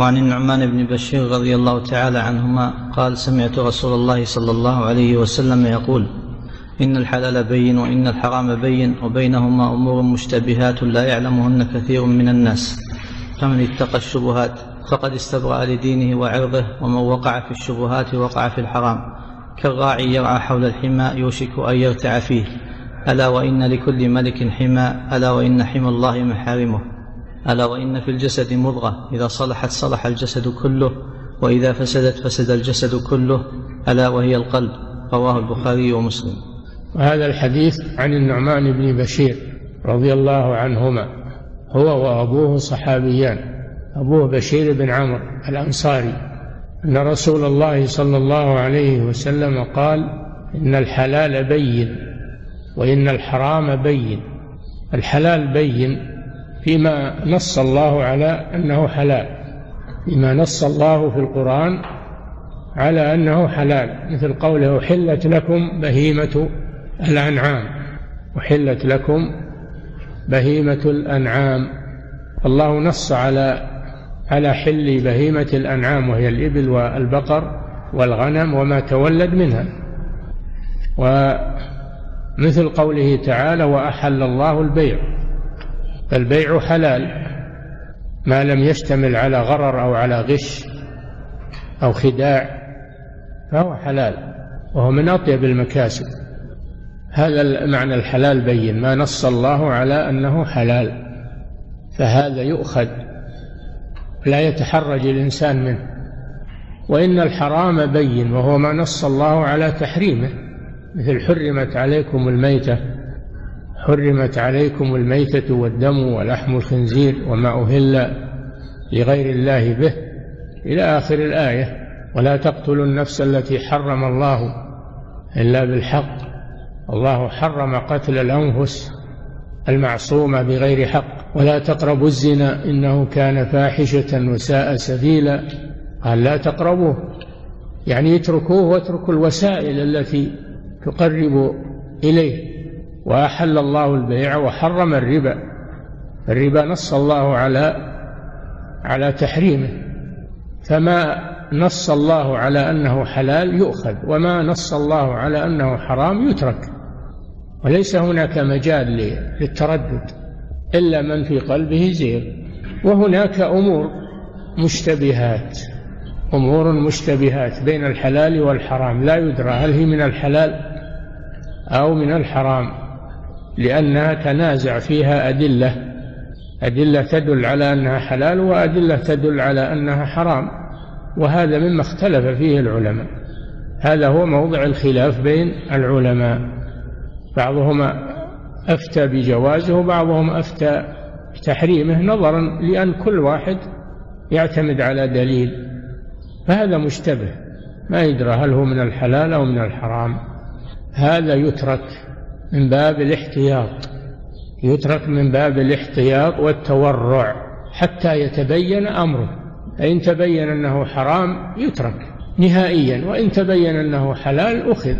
وعن النعمان بن بشير رضي الله تعالى عنهما قال سمعت رسول الله صلى الله عليه وسلم يقول إن الحلال بين وإن الحرام بين وبينهما أمور مشتبهات لا يعلمهن كثير من الناس. فمن اتقى الشبهات فقد استبرأ لدينه وعرضه ومن وقع في الشبهات وقع في الحرام. كالراعي يرعى حول الحمى يوشك أن يرتع فيه. ألا وإن لكل ملك حمى ألا وإن حمى الله محارمه. ألا وإن في الجسد مضغة إذا صلحت صلح الجسد كله وإذا فسدت فسد الجسد كله ألا وهي القلب رواه البخاري ومسلم. وهذا الحديث عن النعمان بن بشير رضي الله عنهما هو وأبوه صحابيان أبوه بشير بن عمرو الأنصاري أن رسول الله صلى الله عليه وسلم قال إن الحلال بين وإن الحرام بين. الحلال بين فيما نص الله على أنه حلال. فيما نص الله في القرآن على أنه حلال. مثل قوله أحلت لكم بهيمة الأنعام. أحلت لكم بهيمة الأنعام. الله نص على على حل بهيمة الأنعام وهي الإبل والبقر والغنم وما تولد منها. ومثل قوله تعالى وأحل الله البيع. فالبيع حلال ما لم يشتمل على غرر أو على غش أو خداع فهو حلال وهو من أطيب المكاسب. هذا معنى الحلال بين ما نص الله على أنه حلال فهذا يؤخذ لا يتحرج الإنسان منه. وإن الحرام بين وهو ما نص الله على تحريمه مثل حرمت عليكم الميتة حرمت عليكم الميتة والدم ولحم الخنزير وما أهل لغير الله به. إلى آخر الآية ولا تقتلوا النفس التي حرم الله إلا بالحق. الله حرم قتل الأنفس المعصومة بغير حق. ولا تقربوا الزنا إنه كان فاحشة وساء سبيلا. قال لا تقربوه. يعني اتركوه واتركوا الوسائل التي تقرب إليه. وأحل الله البيع وحرم الربا. الربا نص الله على على تحريمه. فما نص الله على أنه حلال يؤخذ وما نص الله على أنه حرام يترك. وليس هناك مجال للتردد إلا من في قلبه زيغ وهناك أمور مشتبهات أمور مشتبهات بين الحلال والحرام. لا يدرى هل هي من الحلال أو من الحرام. لأنها تنازع فيها أدلة. أدلة تدل على أنها حلال وأدلة تدل على أنها حرام. وهذا مما اختلف فيه العلماء. هذا هو موضع الخلاف بين العلماء. بعضهم أفتى بجوازه وبعضهم أفتى بتحريمه نظرا لأن كل واحد يعتمد على دليل. فهذا مشتبه. ما يدرى هل هو من الحلال أو من الحرام. هذا يترك من باب الاحتياط. يترك من باب الاحتياط والتورع حتى يتبين أمره. فإن تبين أنه حرام يترك نهائيا وإن تبين أنه حلال أخذ.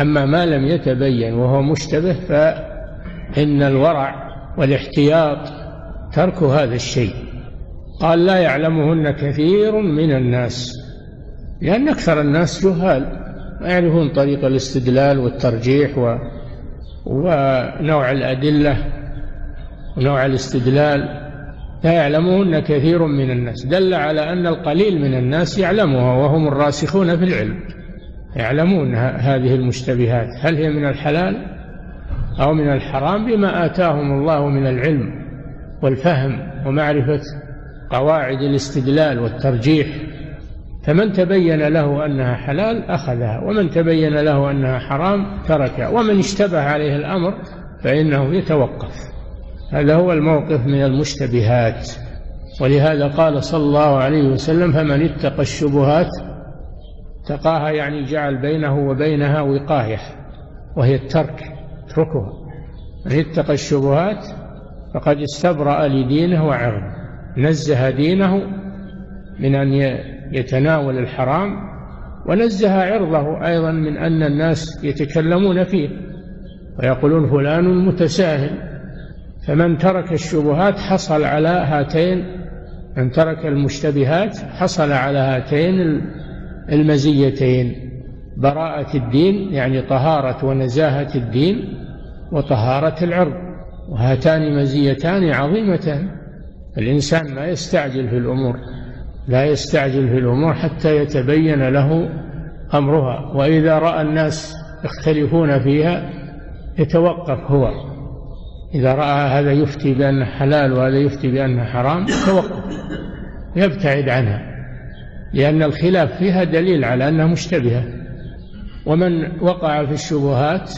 أما ما لم يتبين وهو مشتبه فإن الورع والاحتياط ترك هذا الشيء. قال لا يعلمهن كثير من الناس لأن أكثر الناس جهال يعرفون طريق الاستدلال والترجيح و ونوع الأدلة ونوع الاستدلال لا يعلمهن كثير من الناس. دل على أن القليل من الناس يعلمها وهم الراسخون في العلم يعلمون هذه المشتبهات. هل هي من الحلال أو من الحرام؟ بما آتاهم الله من العلم والفهم ومعرفة قواعد الاستدلال والترجيح. فمن تبين له أنها حلال أخذها ومن تبين له أنها حرام تركها ومن اشتبه عليه الأمر فإنه يتوقف. هذا هو الموقف من المشتبهات. ولهذا قال صلى الله عليه وسلم فمن اتقى الشبهات تقاها يعني جعل بينه وبينها وقاية وهي الترك اتركها. من اتقى الشبهات فقد استبرأ لدينه وعرضه نزه دينه من أن يتناول الحرام ونزه عرضه أيضا من أن الناس يتكلمون فيه ويقولون فلان متساهل فمن ترك الشبهات حصل على هاتين من ترك المشتبهات حصل على هاتين المزيتين براءة الدين يعني طهارة ونزاهة الدين وطهارة العرض وهاتان مزيتان عظيمتان الإنسان ما يستعجل في الأمور. لا يستعجل في الأمور حتى يتبين له أمرها. وإذا رأى الناس يختلفون فيها يتوقف هو. إذا رأى هذا يفتي بأنه حلال وهذا يفتي بأنه حرام يتوقف يبتعد عنها. لأن الخلاف فيها دليل على أنها مشتبهة. ومن وقع في الشبهات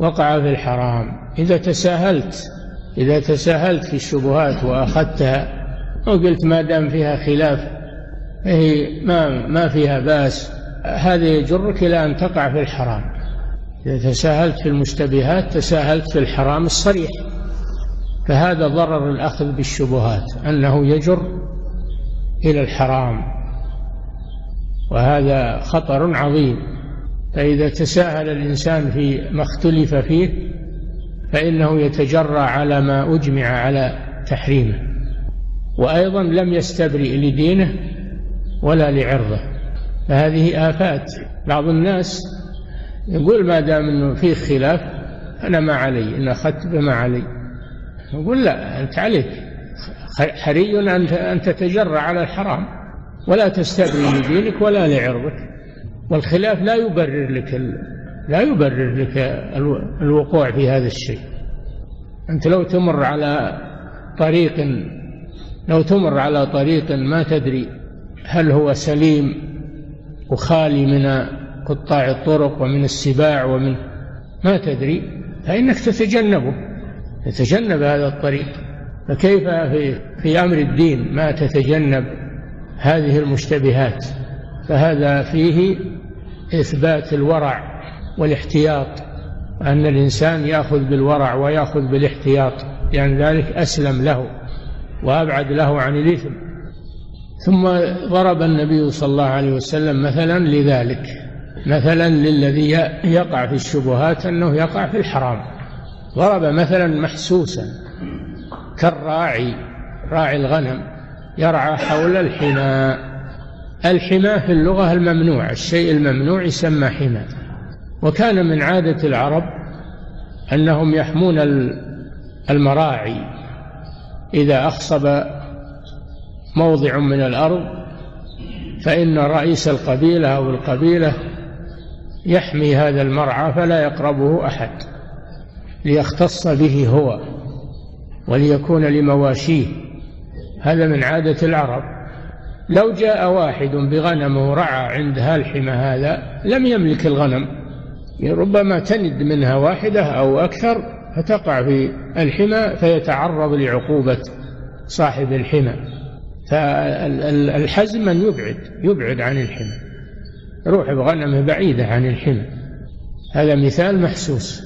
وقع في الحرام. إذا تساهلت إذا تساهلت في الشبهات وأخذتها وقلت ما دام فيها خلاف هي ما ما فيها بأس هذا يجرك إلى أن تقع في الحرام. إذا تساهلت في المشتبهات تساهلت في الحرام الصريح. فهذا ضرر الأخذ بالشبهات أنه يجر إلى الحرام. وهذا خطر عظيم. فإذا تساهل الإنسان في ما اختلف فيه فإنه يتجرى على ما أجمع على تحريمه. وأيضا لم يستبرئ لدينه ولا لعرضه. فهذه آفات. بعض الناس يقول ما دام إنه فيه خلاف أنا ما علي إن أخذت بما علي. يقول لا أنت عليك. حري أن أن تتجرى على الحرام. ولا تستبري لدينك ولا لعرضك. والخلاف لا يبرر لك لا يبرر لك الوقوع في هذا الشيء. أنت لو تمر على طريق لو تمر على طريق ما تدري هل هو سليم وخالي من قطاع الطرق ومن السباع ومن ما تدري فإنك تتجنبه. تتجنب هذا الطريق. فكيف في في أمر الدين ما تتجنب هذه المشتبهات؟ فهذا فيه إثبات الورع والاحتياط أن الإنسان يأخذ بالورع ويأخذ بالاحتياط لأن يعني ذلك أسلم له. وأبعد له عن الإثم. ثم ضرب النبي صلى الله عليه وسلم مثلا لذلك. مثلا للذي يقع في الشبهات أنه يقع في الحرام. ضرب مثلا محسوسا كالراعي راعي الغنم يرعى حول الحمى. الحمى في اللغة الممنوع الشيء الممنوع يسمى حمى. وكان من عادة العرب أنهم يحمون المراعي إذا أخصب موضع من الأرض فإن رئيس القبيلة أو القبيلة يحمي هذا المرعى فلا يقربه أحد ليختص به هو وليكون لمواشيه. هذا من عادة العرب. لو جاء واحد بغنمه رعى عند هالحمى هذا لم يملك الغنم ربما تند منها واحدة أو أكثر فتقع في الحمى فيتعرض لعقوبة صاحب الحمى فالحزم أن يبعد يبعد عن الحمى يروح بغنمه بعيدة عن الحمى هذا مثال محسوس.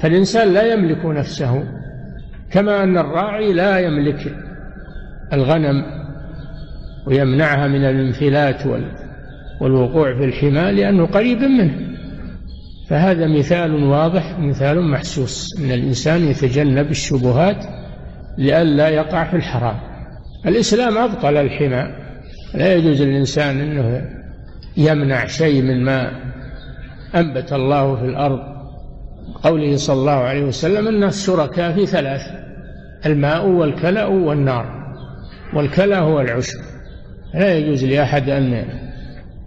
فالإنسان لا يملك نفسه كما أن الراعي لا يملك الغنم ويمنعها من الانفلات والوقوع في الحمى لأنه قريب منه. فهذا مثال واضح مثال محسوس أن الإنسان يتجنب الشبهات لئلا يقع في الحرام. الإسلام أبطل الحمى. لا يجوز للإنسان أنه يمنع شيء من ما أنبت الله في الأرض. قوله صلى الله عليه وسلم الناس شركاء في ثلاث الماء والكلأ والنار. والكلأ هو العشب. لا يجوز لأحد أن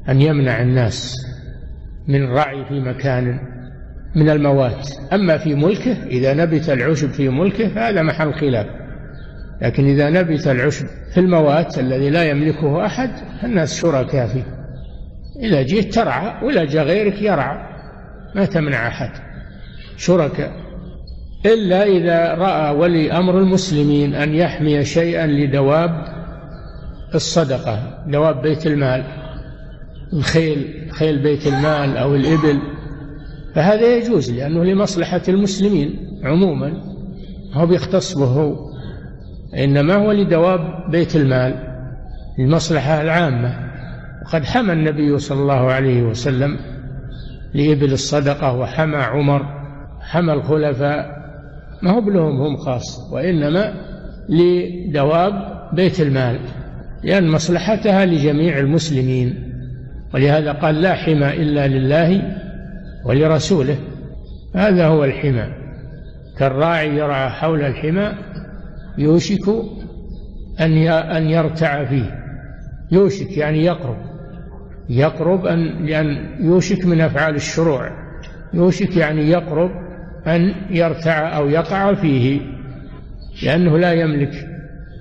أن يمنع الناس. من الرعي في مكان من الموات. أما في ملكه إذا نبت العشب في ملكه فهذا محل خلاف. لكن إذا نبت العشب في الموات الذي لا يملكه أحد الناس شركاء فيه. إذا جئت ترعى ولا جاء غيرك يرعى ما تمنع أحد. شركاء. إلا إذا رأى ولي أمر المسلمين أن يحمي شيئا لدواب الصدقة دواب بيت المال الخيل خيل بيت المال أو الإبل فهذا يجوز لأنه لمصلحة المسلمين عموما هو بيختص به هو إنما هو لدواب بيت المال للمصلحة العامة. وقد حمى النبي صلى الله عليه وسلم لإبل الصدقة وحمى عمر حمى الخلفاء. ما هو بلهم هم خاص وإنما لدواب بيت المال لأن مصلحتها لجميع المسلمين. ولهذا قال لا حمى إلا لله ولرسوله. هذا هو الحمى. كالراعي يرعى حول الحمى يوشك أن أن يرتع فيه. يوشك يعني يقرب. يقرب أن لأن يوشك من أفعال الشروع. يوشك يعني يقرب أن يرتع أو يقع فيه لأنه لا يملك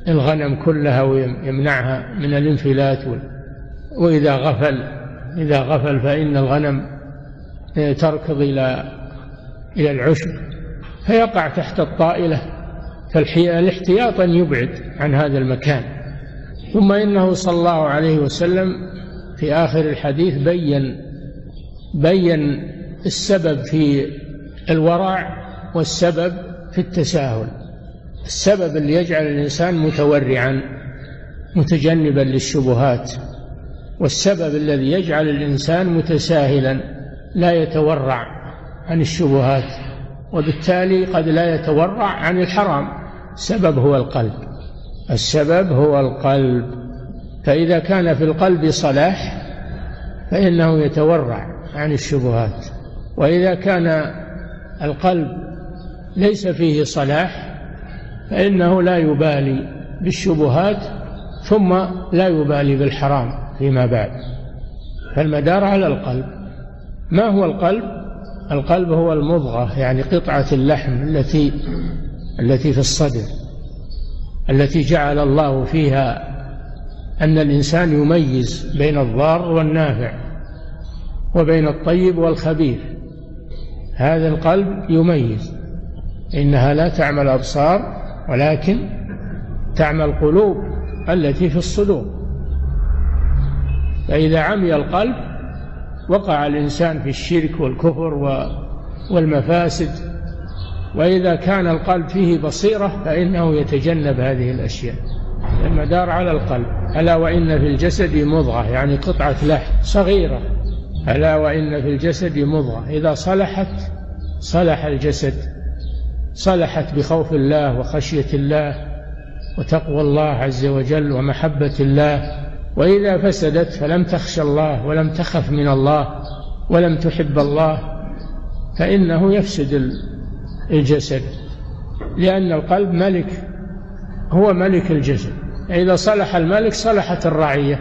الغنم كلها ويمنعها من الانفلات وإذا غفل إذا غفل فإن الغنم تركض إلى إلى العشب فيقع تحت الطائلة فالاحتياط أن يبعد عن هذا المكان. ثم إنه صلى الله عليه وسلم في آخر الحديث بين بين السبب في الورع والسبب في التساهل. السبب اللي يجعل الإنسان متورعا متجنبا للشبهات. والسبب الذي يجعل الإنسان متساهلا لا يتورع عن الشبهات وبالتالي قد لا يتورع عن الحرام. السبب هو القلب. السبب هو القلب. فإذا كان في القلب صلاح فإنه يتورع عن الشبهات. وإذا كان القلب ليس فيه صلاح فإنه لا يبالي بالشبهات ثم لا يبالي بالحرام. فيما بعد. فالمدار على القلب. ما هو القلب؟ القلب هو المضغة يعني قطعة اللحم التي التي في الصدر التي جعل الله فيها أن الإنسان يميز بين الضار والنافع وبين الطيب والخبيث. هذا القلب يميز. إنها لا تعمى الأبصار ولكن تعمى القلوب التي في الصدور. فإذا عمي القلب وقع الإنسان في الشرك والكفر والمفاسد. وإذا كان القلب فيه بصيرة فإنه يتجنب هذه الأشياء. المدار على القلب ألا وإن في الجسد مضغة يعني قطعة لحم صغيرة. ألا وإن في الجسد مضغة. إذا صلحت صلح الجسد. صلحت بخوف الله وخشية الله وتقوى الله عز وجل ومحبة الله. وإذا فسدت فلم تخش الله ولم تخف من الله ولم تحب الله فإنه يفسد الجسد لأن القلب ملك هو ملك الجسد. إذا صلح الملك صلحت الرعية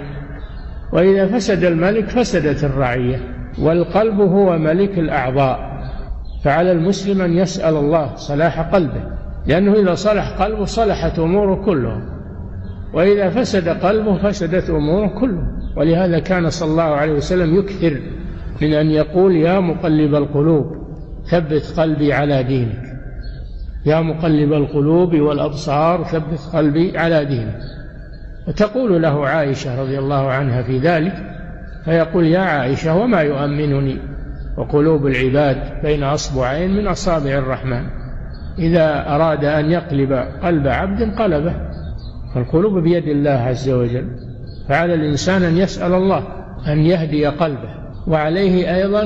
وإذا فسد الملك فسدت الرعية. والقلب هو ملك الأعضاء فعلى المسلم أن يسأل الله صلاح قلبه لأنه إذا صلح قلبه صلحت أموره كلها وإذا فسد قلبه فسدت أموره كلها ولهذا كان صلى الله عليه وسلم يكثر من أن يقول يا مقلب القلوب ثبت قلبي على دينك. يا مقلب القلوب والأبصار ثبت قلبي على دينك. وتقول له عائشة رضي الله عنها في ذلك فيقول يا عائشة وما يؤمنني؟ وقلوب العباد بين أصبعين من أصابع الرحمن. إذا أراد أن يقلب قلب عبد قلبه فالقلوب بيد الله عز وجل فعلى الإنسان أن يسأل الله أن يهدي قلبه وعليه أيضا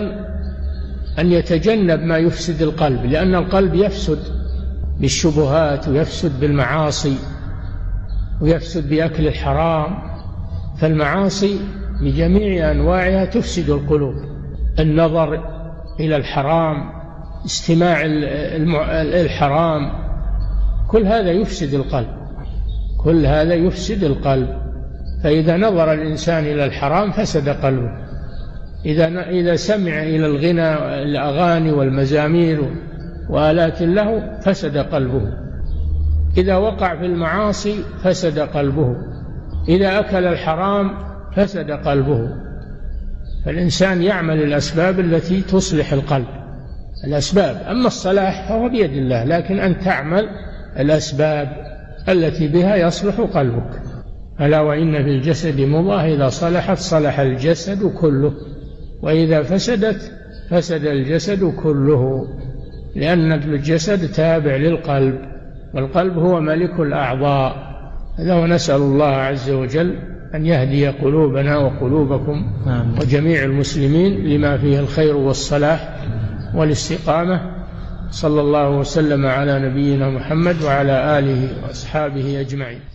أن يتجنب ما يفسد القلب لأن القلب يفسد بالشبهات ويفسد بالمعاصي ويفسد بأكل الحرام فالمعاصي بجميع أنواعها تفسد القلوب. النظر إلى الحرام استماع الحرام كل هذا يفسد القلب. كل هذا يفسد القلب. فإذا نظر الإنسان إلى الحرام فسد قلبه. إذا إذا سمع إلى الغنى الأغاني والمزامير وآلات له فسد قلبه. إذا وقع في المعاصي فسد قلبه. إذا أكل الحرام فسد قلبه. فالإنسان يعمل الأسباب التي تصلح القلب. الأسباب أما الصلاح فهو بيد الله لكن أن تعمل الأسباب التي بها يصلح قلبك. ألا وإن في الجسد مضغة إذا صلحت صلح الجسد كله. وإذا فسدت فسد الجسد كله. لأن الجسد تابع للقلب والقلب هو ملك الأعضاء. هذا ونسأل الله عز وجل أن يهدي قلوبنا وقلوبكم. وجميع المسلمين لما فيه الخير والصلاح والاستقامة. صلى الله وسلم على نبينا محمد وعلى آله وأصحابه أجمعين.